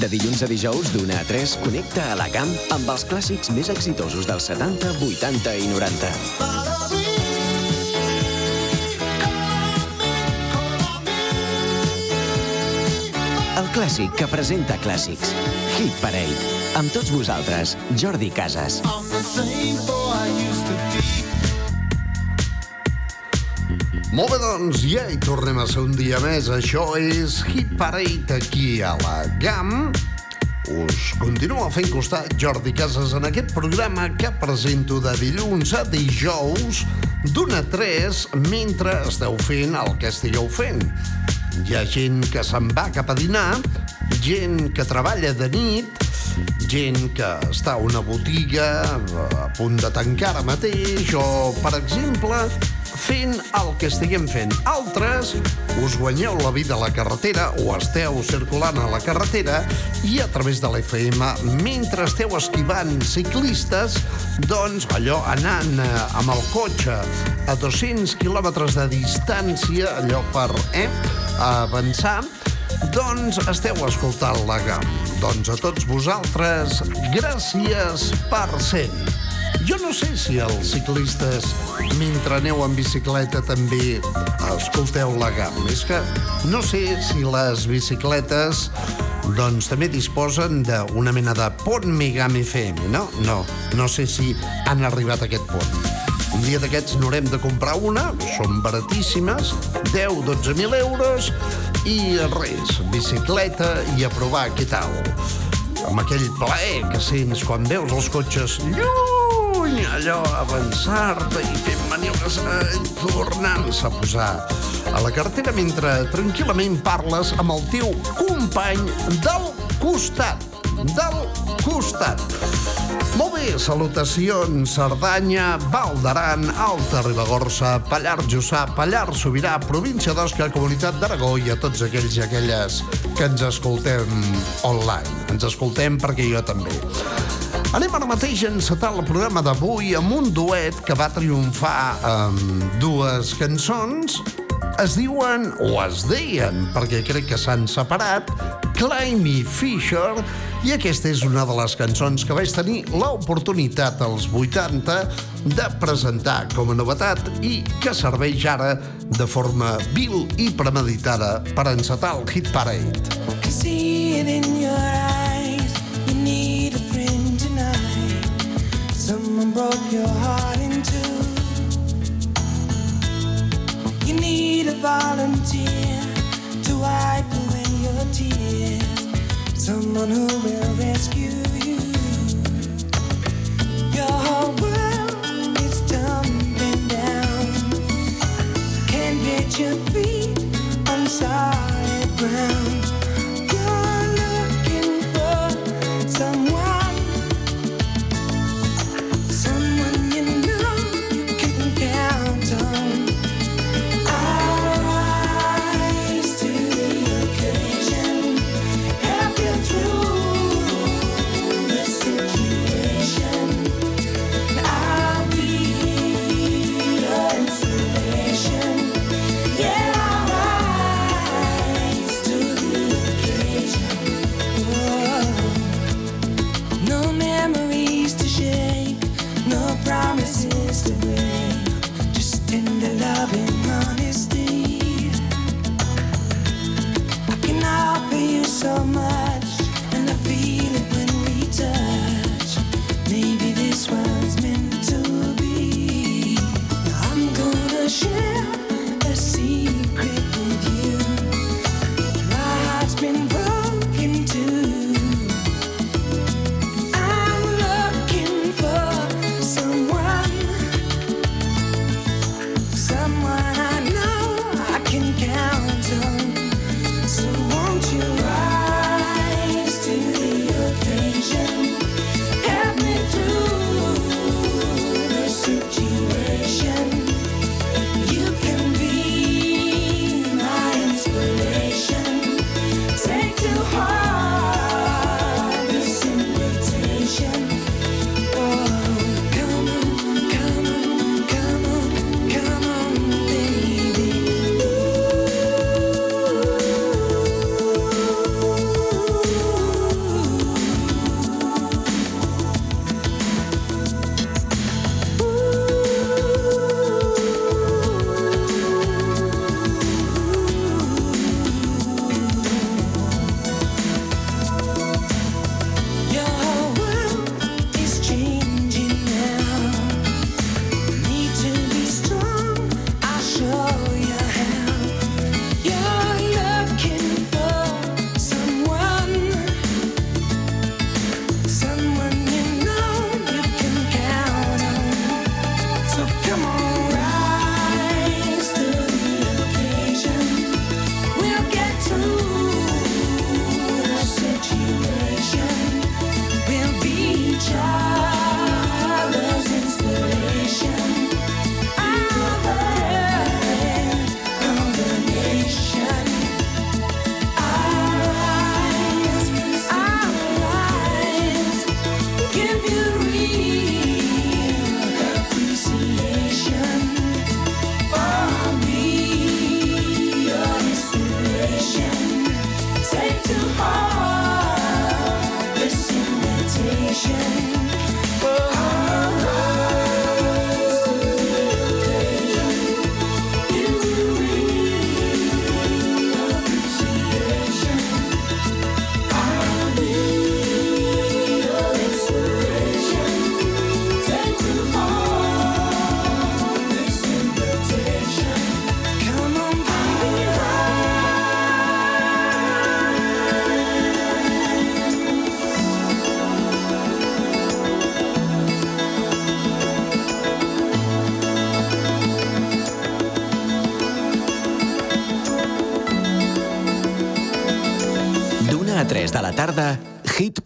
De dilluns a dijous, d'una a 3, connecta a la camp amb els clàssics més exitosos dels 70, 80 i 90. El clàssic que presenta clàssics. Hit Parade. Amb tots vosaltres, Jordi Casas. Molt bé, doncs, ja hi tornem a ser un dia més. Això és Hit Parade aquí a la GAM. Us continua fent costat Jordi Casas en aquest programa que presento de dilluns a dijous d'una a tres mentre esteu fent el que estigueu fent. Hi ha gent que se'n va cap a dinar, gent que treballa de nit, gent que està a una botiga a punt de tancar ara mateix o, per exemple, fent el que estiguem fent. Altres us guanyeu la vida a la carretera o esteu circulant a la carretera i a través de l'FM, mentre esteu esquivant ciclistes, doncs allò anant eh, amb el cotxe a 200 quilòmetres de distància, allò per eh, avançar, doncs esteu escoltant la GAM. Doncs a tots vosaltres, gràcies per ser-hi. Jo no sé si els ciclistes, mentre aneu en bicicleta, també escolteu la GAM. És que no sé si les bicicletes doncs també disposen d'una mena de pont Megam FM, no? No, no sé si han arribat a aquest pont. Un dia d'aquests n'haurem de comprar una, són baratíssimes, 10-12.000 euros, i res, bicicleta i a provar què tal. Amb aquell plaer que sents quan veus els cotxes lluny, allò, avançar-te i fent maniobres, eh, tornant-se a posar a la cartera mentre tranquil·lament parles amb el teu company del costat. Del costat. Molt bé, salutacions, Cerdanya, Val d'Aran, Alta Ribagorça, Pallar Jussà, Pallar Sobirà, província d'Osca, Comunitat d'Aragó i a tots aquells i aquelles que ens escoltem online. Ens escoltem perquè jo també. Anem ara mateix a encetar el programa d'avui amb un duet que va triomfar amb dues cançons. Es diuen, o es deien, perquè crec que s'han separat, Climby Fisher, i aquesta és una de les cançons que vaig tenir l'oportunitat als 80 de presentar com a novetat i que serveix ara de forma vil i premeditada per encetar el Hit Parade. can see it in your eyes. Broke your heart in two. You need a volunteer to wipe away your tears. Someone who will rescue you. Your whole world is tumbling down. Can't get your feet on solid ground.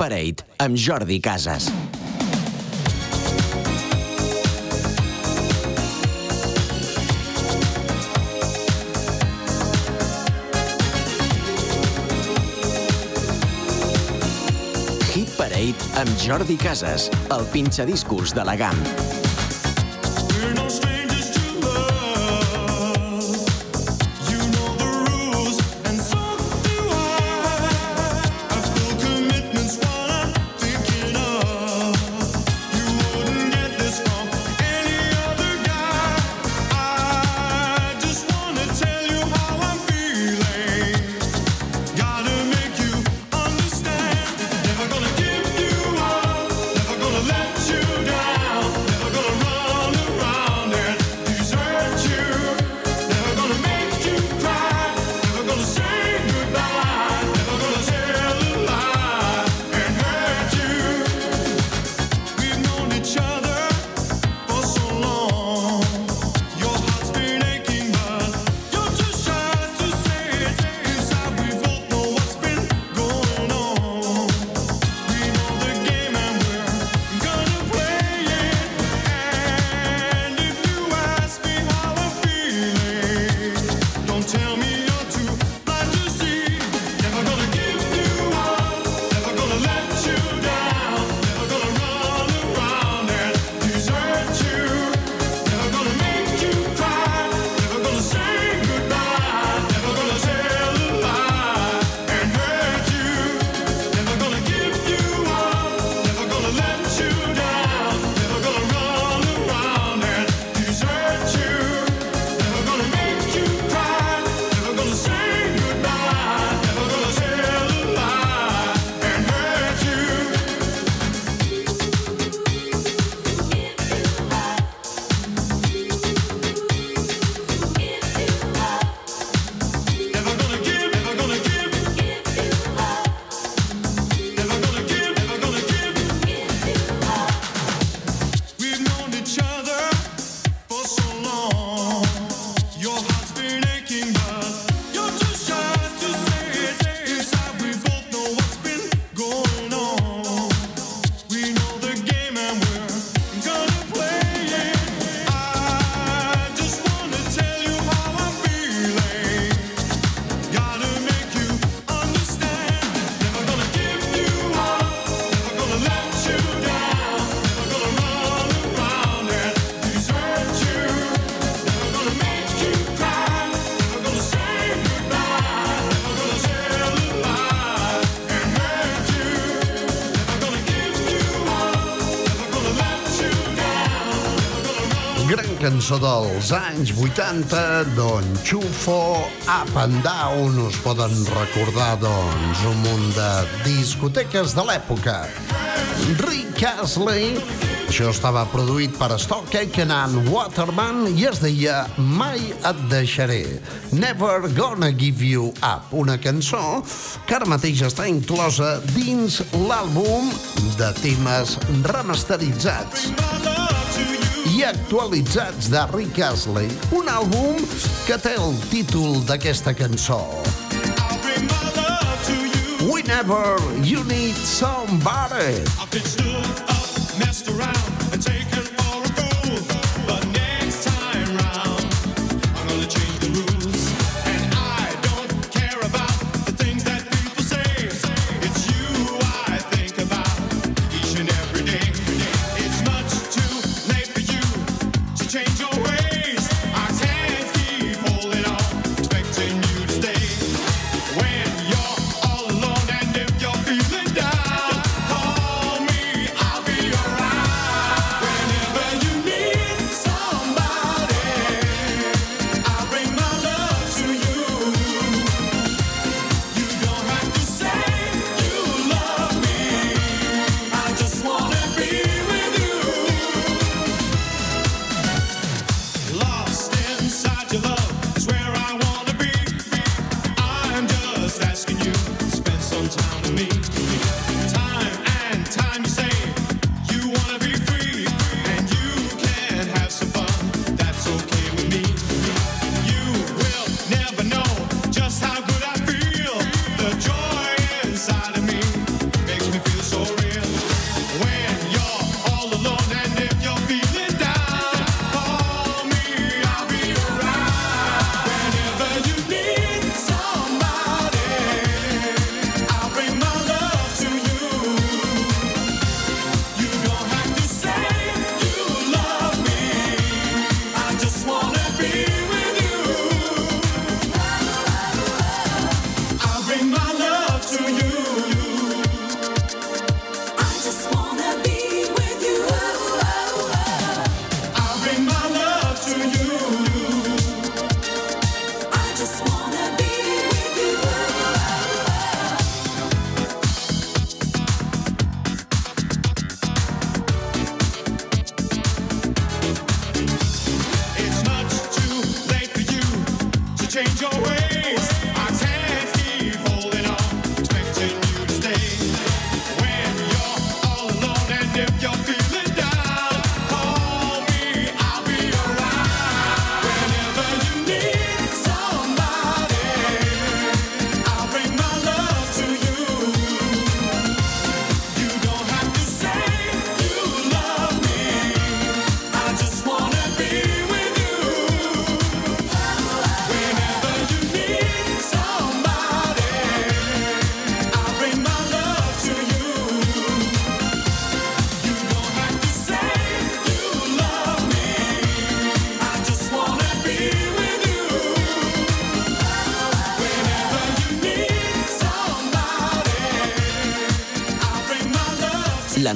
Parade amb Jordi Casas. Hit Parade amb Jordi Casas, el pinxadiscos de la GAM. cançó dels anys 80, d'on Chufo, Up and Down, us poden recordar, doncs, un munt de discoteques de l'època. Rick Astley, això estava produït per Stockcake and Waterman i es deia Mai et deixaré, Never Gonna Give You Up, una cançó que ara mateix està inclosa dins l'àlbum de temes remasteritzats. Everybody actualitzats de Rick Astley, un àlbum que té el títol d'aquesta cançó. Whenever you need somebody.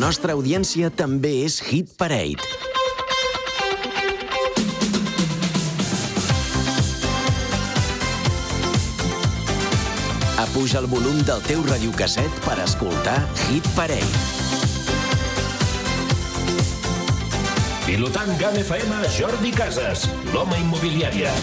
nostra audiència també és Hit Parade. Apuja el volum del teu radiocasset per escoltar Hit Parade. Pilotant GAN FM, Jordi Casas, l'home immobiliària.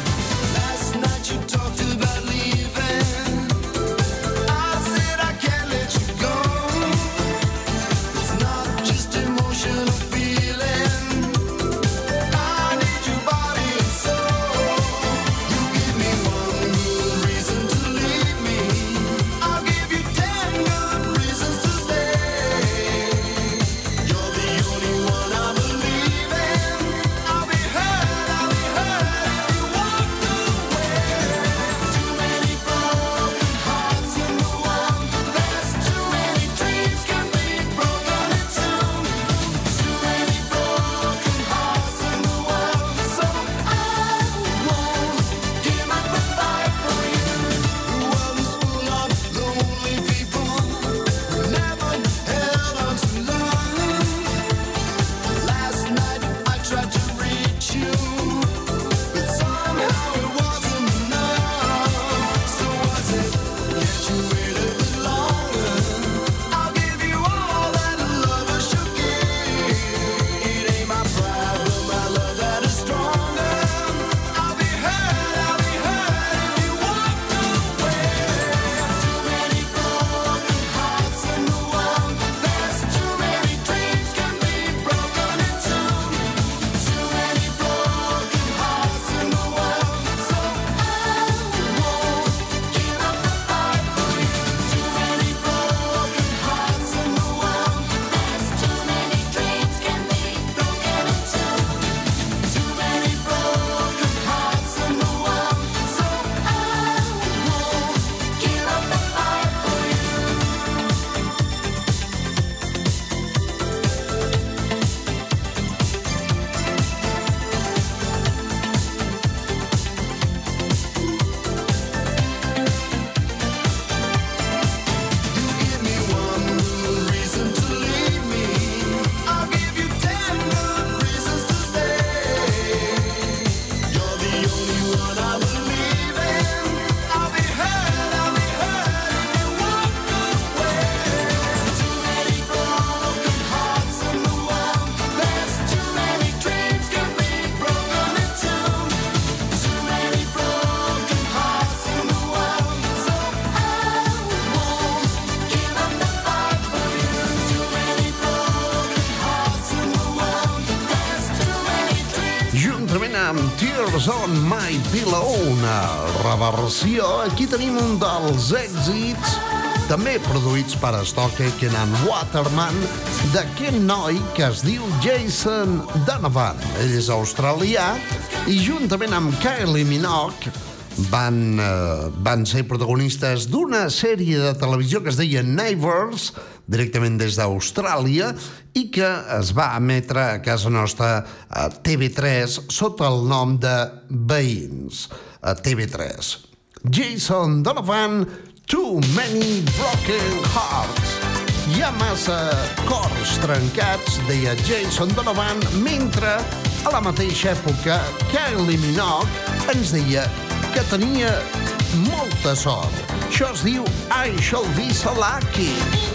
juntament amb Tears on My Pillow, una reversió. Aquí tenim un dels èxits també produïts per Stockhaken and Waterman, d'aquest noi que es diu Jason Donovan. Ell és australià i juntament amb Kylie Minogue van, eh, van ser protagonistes d'una sèrie de televisió que es deia Neighbors, directament des d'Austràlia i que es va emetre a casa nostra a TV3 sota el nom de Veïns, a TV3. Jason Donovan, Too Many Broken Hearts. Hi ha massa cors trencats, deia Jason Donovan, mentre a la mateixa època Kylie Minogue ens deia que tenia molta sort. Això es diu I Shall Be So Lucky.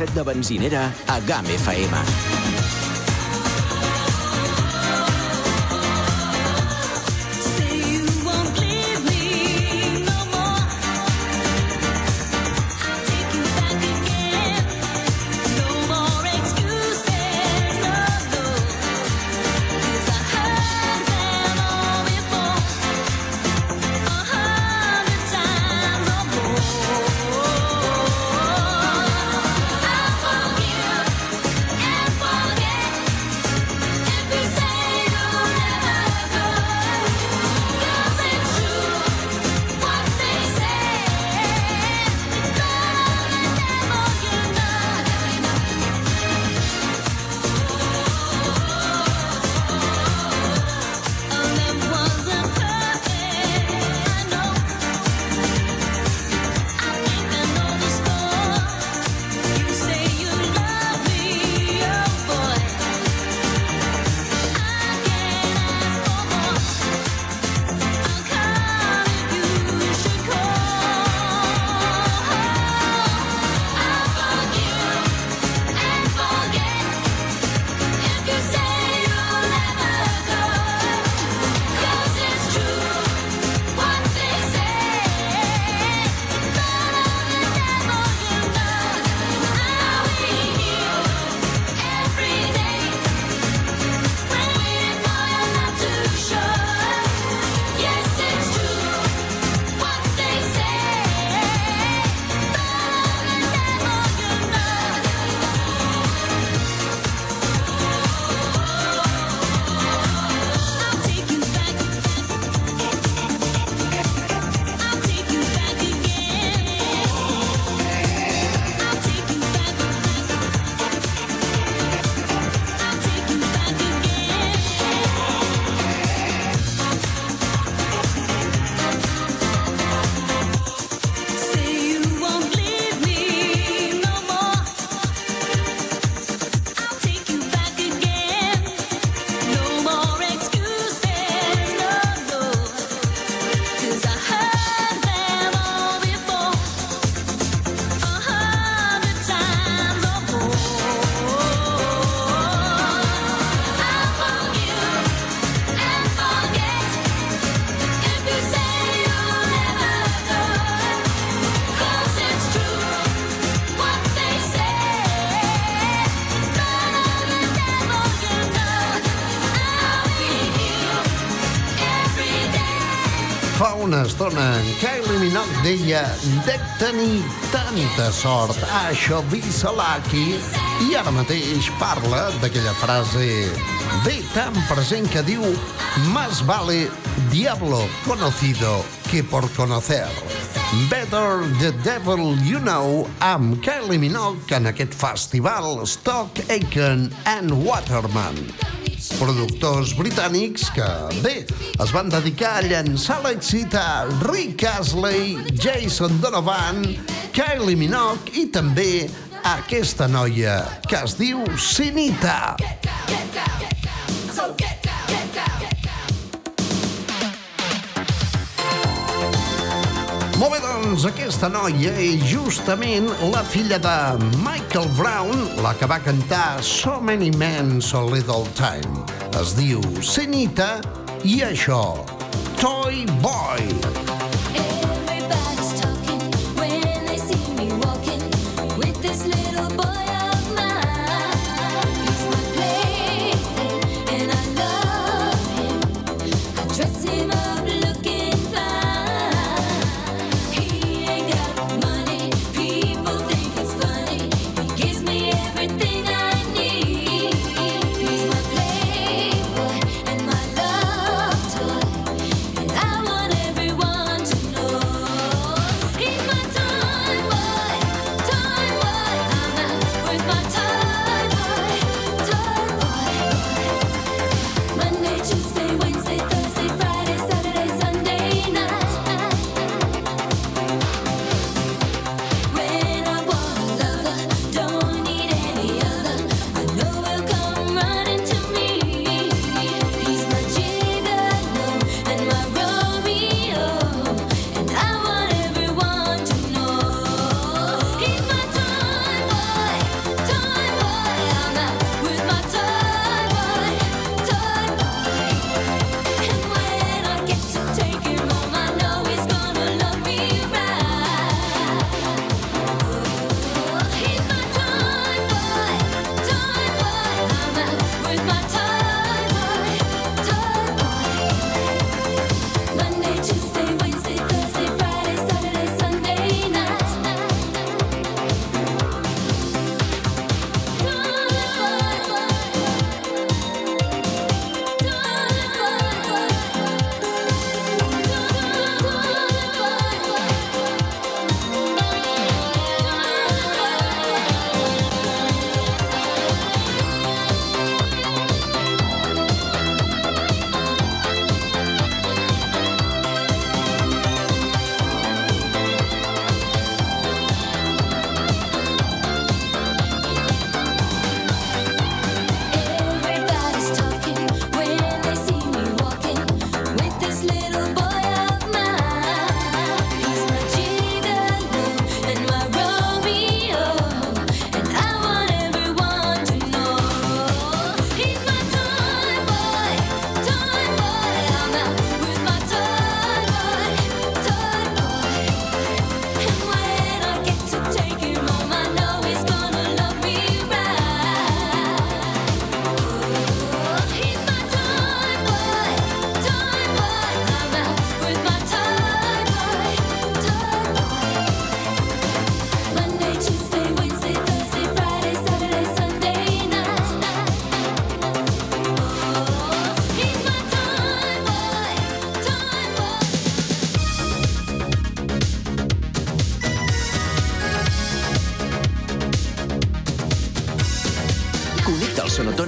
Casset de benzinera a GAM FM. Deia dec tenir tanta sort, això visa l'Aki, i ara mateix parla d'aquella frase bé tan present que diu más vale diablo conocido que por conocer. Better the devil you know amb Kylie Minogue en aquest festival Stock Aitken and Waterman productors britànics que, bé, es van dedicar a llançar l'èxit a Rick Astley, Jason Donovan, Kylie Minogue i també a aquesta noia que es diu Sinita. Molt bé, doncs, aquesta noia és justament la filla de Michael Brown, la que va cantar So Many Men So Little Time. Es diu Senita i això, Toy Boy. Everybody's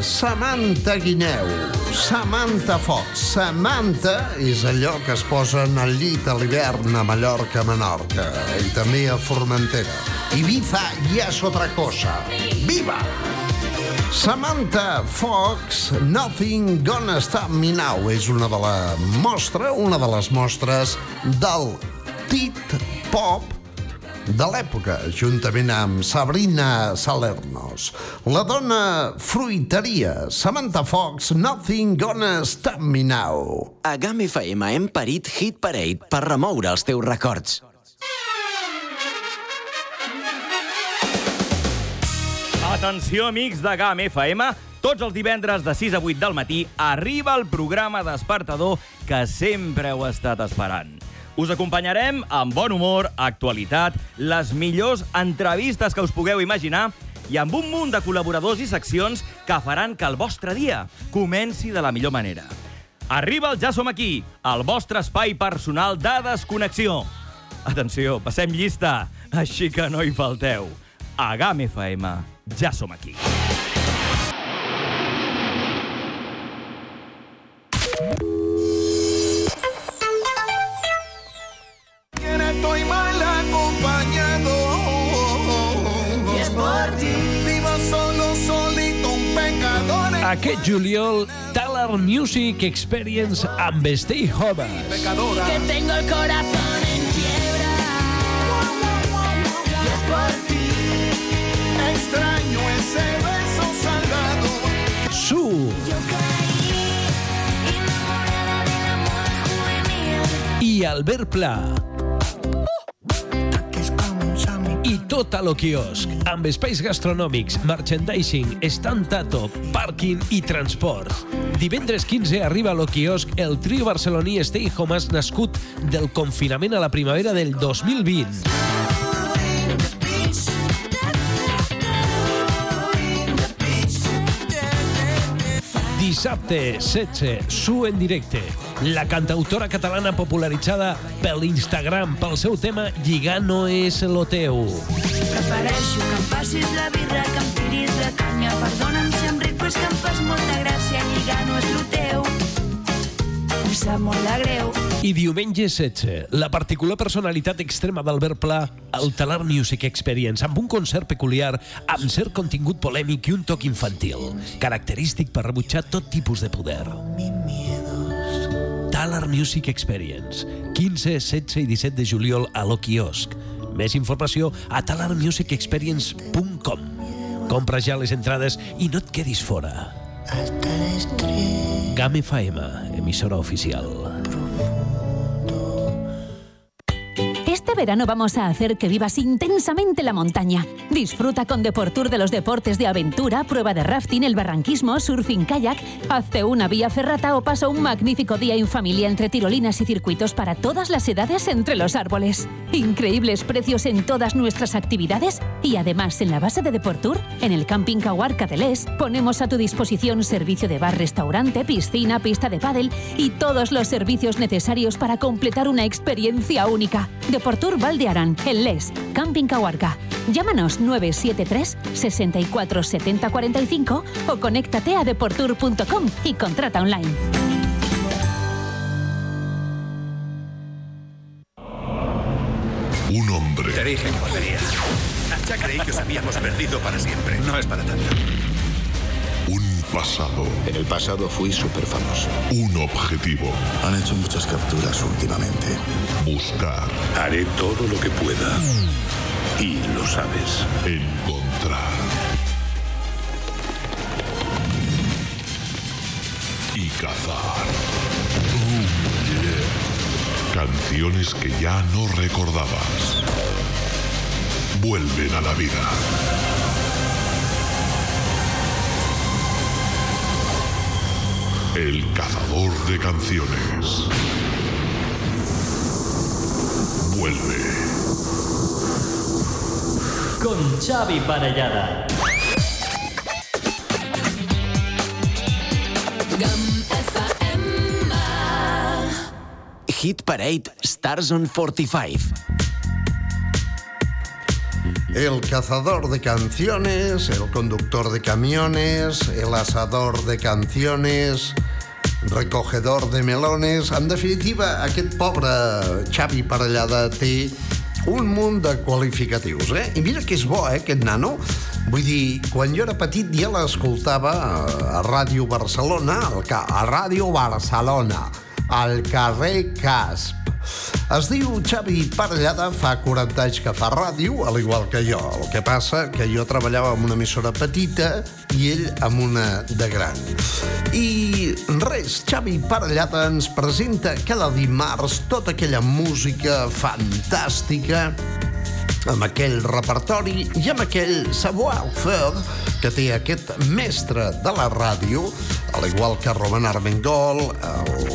Samantha Guineu, Samantha Fox. Samantha és allò que es posen al llit a l'hivern a Mallorca, Menorca, i també a Formentera. Ibiza ja és otra cosa. Viva! Samantha Fox, Nothing Gonna Stop Me Now, és una de la mostra, una de les mostres del tit pop de l'època, juntament amb Sabrina Salernos. La dona fruiteria, Samantha Fox, Nothing Gonna Stop Me Now. A GAM FM hem parit Hit Parade per remoure els teus records. Atenció, amics de GAM FM. Tots els divendres de 6 a 8 del matí arriba el programa despertador que sempre heu estat esperant. Us acompanyarem amb bon humor, actualitat, les millors entrevistes que us pugueu imaginar i amb un munt de col·laboradors i seccions que faran que el vostre dia comenci de la millor manera. Arriba el Ja som aquí, el vostre espai personal de desconnexió. Atenció, passem llista, així que no hi falteu. A GAM FM, ja som aquí. Estoy Aquest juliol, Talar Music Experience amb Stay Hobbes. Pecadora. Que tengo el corazón en quiebra. Y es por ti. Extraño ese beso salgado. Su, Yo caí enamorada del amor juvenil. i Albert Pla. I tot a lo quiosc. amb espais gastronòmics, merchandising, stand tato, pàrquing i transport. Divendres 15 arriba a lo quiosc el trio barceloní Stay Home has nascut del confinament a la primavera del 2020. Dissabte 16, Su en directe. La cantautora catalana popularitzada per l'Instagram pel seu tema Lligar no és lo teu. Prefereixo que em passis la birra, que em tiris la canya. Perdona'm si em ric, però és que em fas molta gràcia. Lligar no és lo teu. Em sap molt de greu. I diumenge 16, la particular personalitat extrema d'Albert Pla al Talar Music Experience amb un concert peculiar amb cert contingut polèmic i un toc infantil, característic per rebutjar tot tipus de poder. Talar Music Experience, 15, 16 i 17 de juliol a lo quiosc. Més informació a talarmusicexperience.com. Compra ja les entrades i no et quedis fora. GAM FM, emissora oficial. Verano vamos a hacer que vivas intensamente la montaña. Disfruta con Deportur de los deportes de aventura, prueba de rafting, el barranquismo, surfing kayak, hazte una vía ferrata o pasa un magnífico día en familia entre tirolinas y circuitos para todas las edades entre los árboles. Increíbles precios en todas nuestras actividades y además en la base de Deportur, en el Camping Cahuarca de Les, ponemos a tu disposición servicio de bar, restaurante, piscina, pista de pádel y todos los servicios necesarios para completar una experiencia única. Deportur Valdearan, en Les, Camping Cahuarca. Llámanos 973 64 70 45 o conéctate a deportur.com y contrata online. Un hombre. Te dije que volvería. Ya creí que os habíamos perdido para siempre. No es para tanto. Pasado. En el pasado fui súper famoso. Un objetivo. Han hecho muchas capturas últimamente. Buscar. Haré todo lo que pueda. Y lo sabes. Encontrar. Y cazar. Oh, yeah. Canciones que ya no recordabas. Vuelven a la vida. El cazador de canciones. Vuelve. Con Xavi Parellada. Hit Parade Stars on 45. El cazador de canciones, el conductor de camiones, el asador de canciones, recogedor de melones... En definitiva, aquest pobre Xavi Parellada té un munt de qualificatius, eh? I mira que és bo, eh, aquest nano. Vull dir, quan jo era petit ja l'escoltava a Ràdio Barcelona, al ca- a Ràdio Barcelona, al carrer Casp. Es diu Xavi Parellada, fa 40 anys que fa ràdio, al igual que jo. El que passa que jo treballava en una emissora petita i ell en una de gran. I res, Xavi Parellada ens presenta cada dimarts tota aquella música fantàstica amb aquell repertori i amb aquell savoir-faire que té aquest mestre de la ràdio, al igual que Roman Armengol,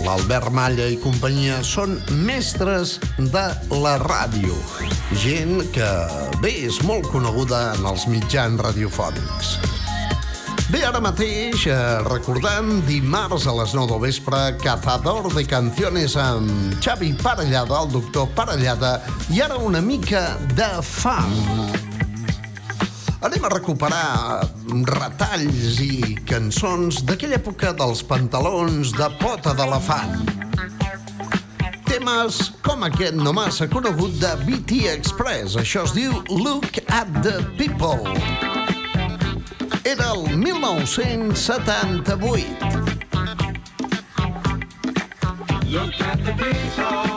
l'Albert Malla i companyia, són mestres de la ràdio. Gent que, bé, és molt coneguda en els mitjans radiofònics. Bé, ara mateix, eh, recordant, dimarts a les 9 del vespre, Cazador de Canciones amb Xavi Parellada, el doctor Parellada, i ara una mica de fam. Anem a recuperar retalls i cançons d'aquella època dels pantalons de pota d'elefant. Temes com aquest no massa conegut de BT Express. Això es diu Look at the People. Era el 1978. Look at the people.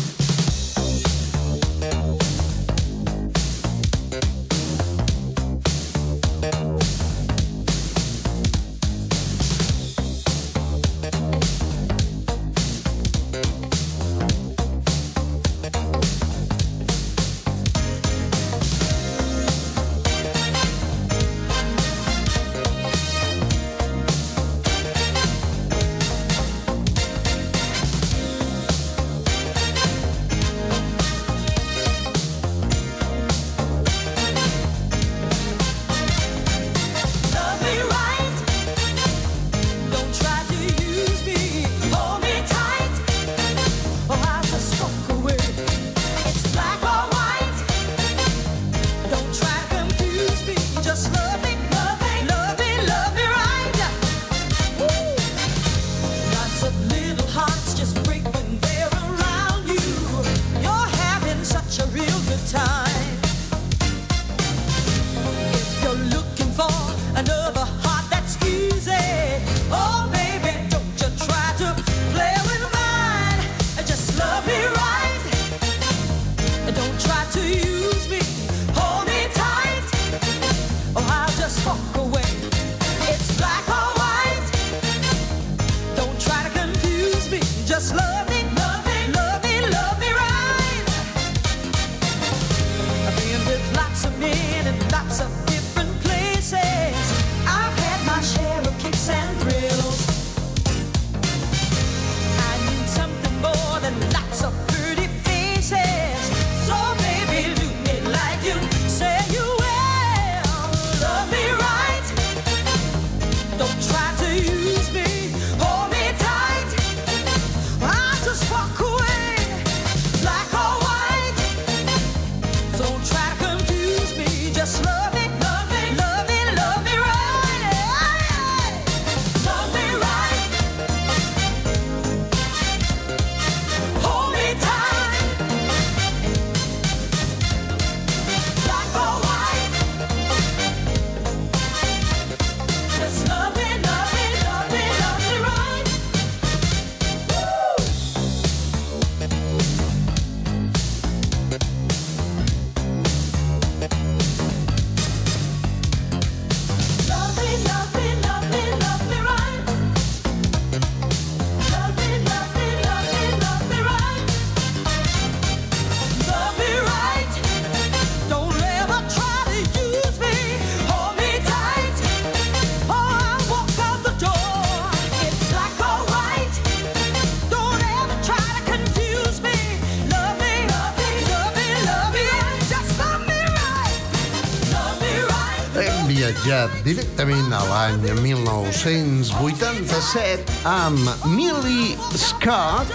1987 amb Millie Scott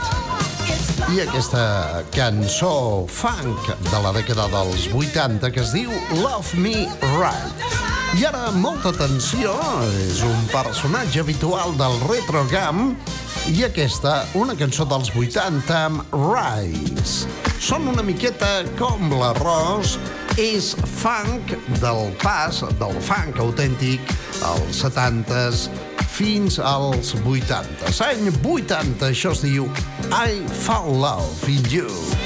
i aquesta cançó funk de la dècada dels 80 que es diu Love Me Right. I ara, molta atenció, és un personatge habitual del retrocamp i aquesta, una cançó dels 80 amb Rise. Són una miqueta com l'arròs, és funk del pas, del funk autèntic, als 70s fins als 80s. Any 80, això es diu I Fall Love in You.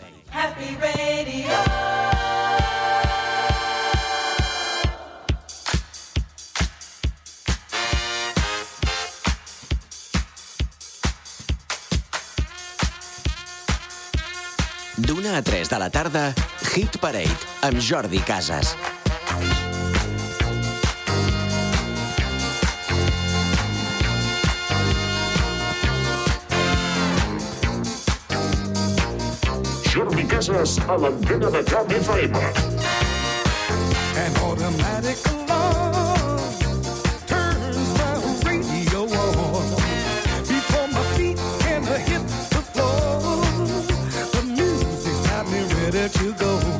De la tarda, Hit Parade, amb Jordi Casas. Jordi Casas a l'antena de Camp FM. An automatic alarm got me ready to go.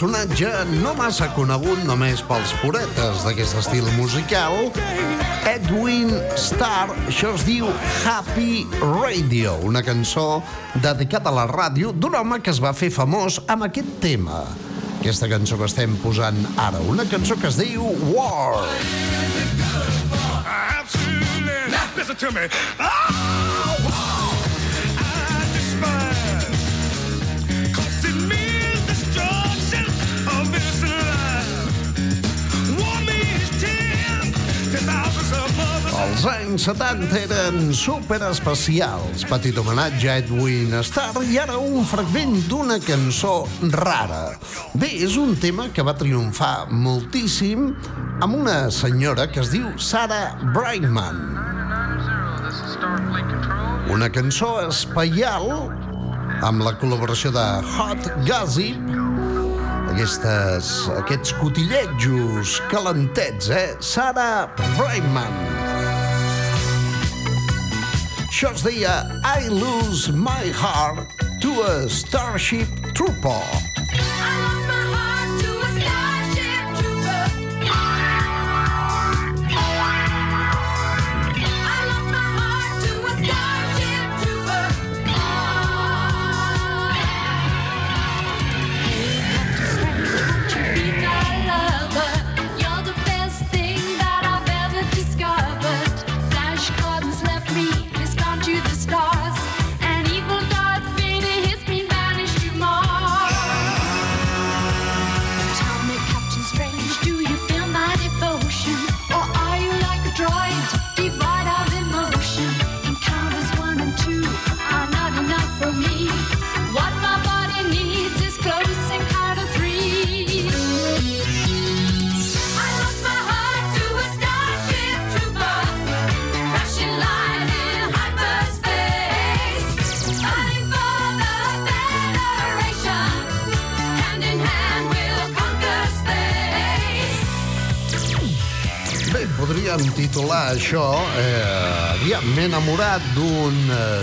Personatge no massa conegut només pels puretes d'aquest estil musical, Edwin Starr, això es diu Happy Radio, una cançó dedicada a la ràdio d'un home que es va fer famós amb aquest tema. Aquesta cançó que estem posant ara, una cançó que es diu War. Absolutely. Listen to me. Oh, Els anys 70 eren superespecials. Petit homenatge a Edwin Starr i ara un fragment d'una cançó rara. Bé, és un tema que va triomfar moltíssim amb una senyora que es diu Sarah Brightman. Una cançó espaial amb la col·laboració de Hot Gossip aquestes, aquests cotillejos calentets, eh? Sarah Brightman. Això es deia I Lose My Heart to a Starship Trooper.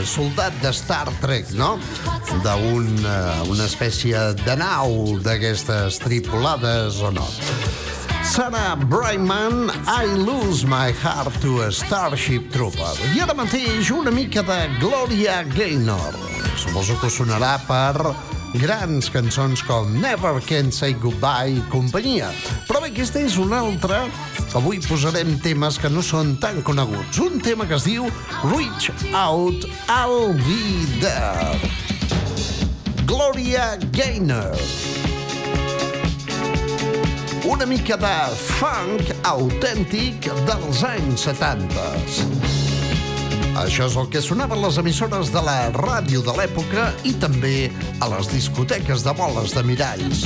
Soldat de Star Trek, no? D'un, eh, una espècie de nau d'aquestes tripulades o no. Sarah Brightman, I Lose My Heart to a Starship Trooper. I ara mateix una mica de Gloria Gaynor. Suposo que sonarà per grans cançons com Never Can Say Goodbye i companyia. Però bé, aquesta és una altra. Avui posarem temes que no són tan coneguts. Un tema que es diu Reach Out, Be There. Gloria Gaynor. Una mica de funk autèntic dels anys 70. Això és el que sonava a les emissores de la ràdio de l'època i també a les discoteques de boles de miralls.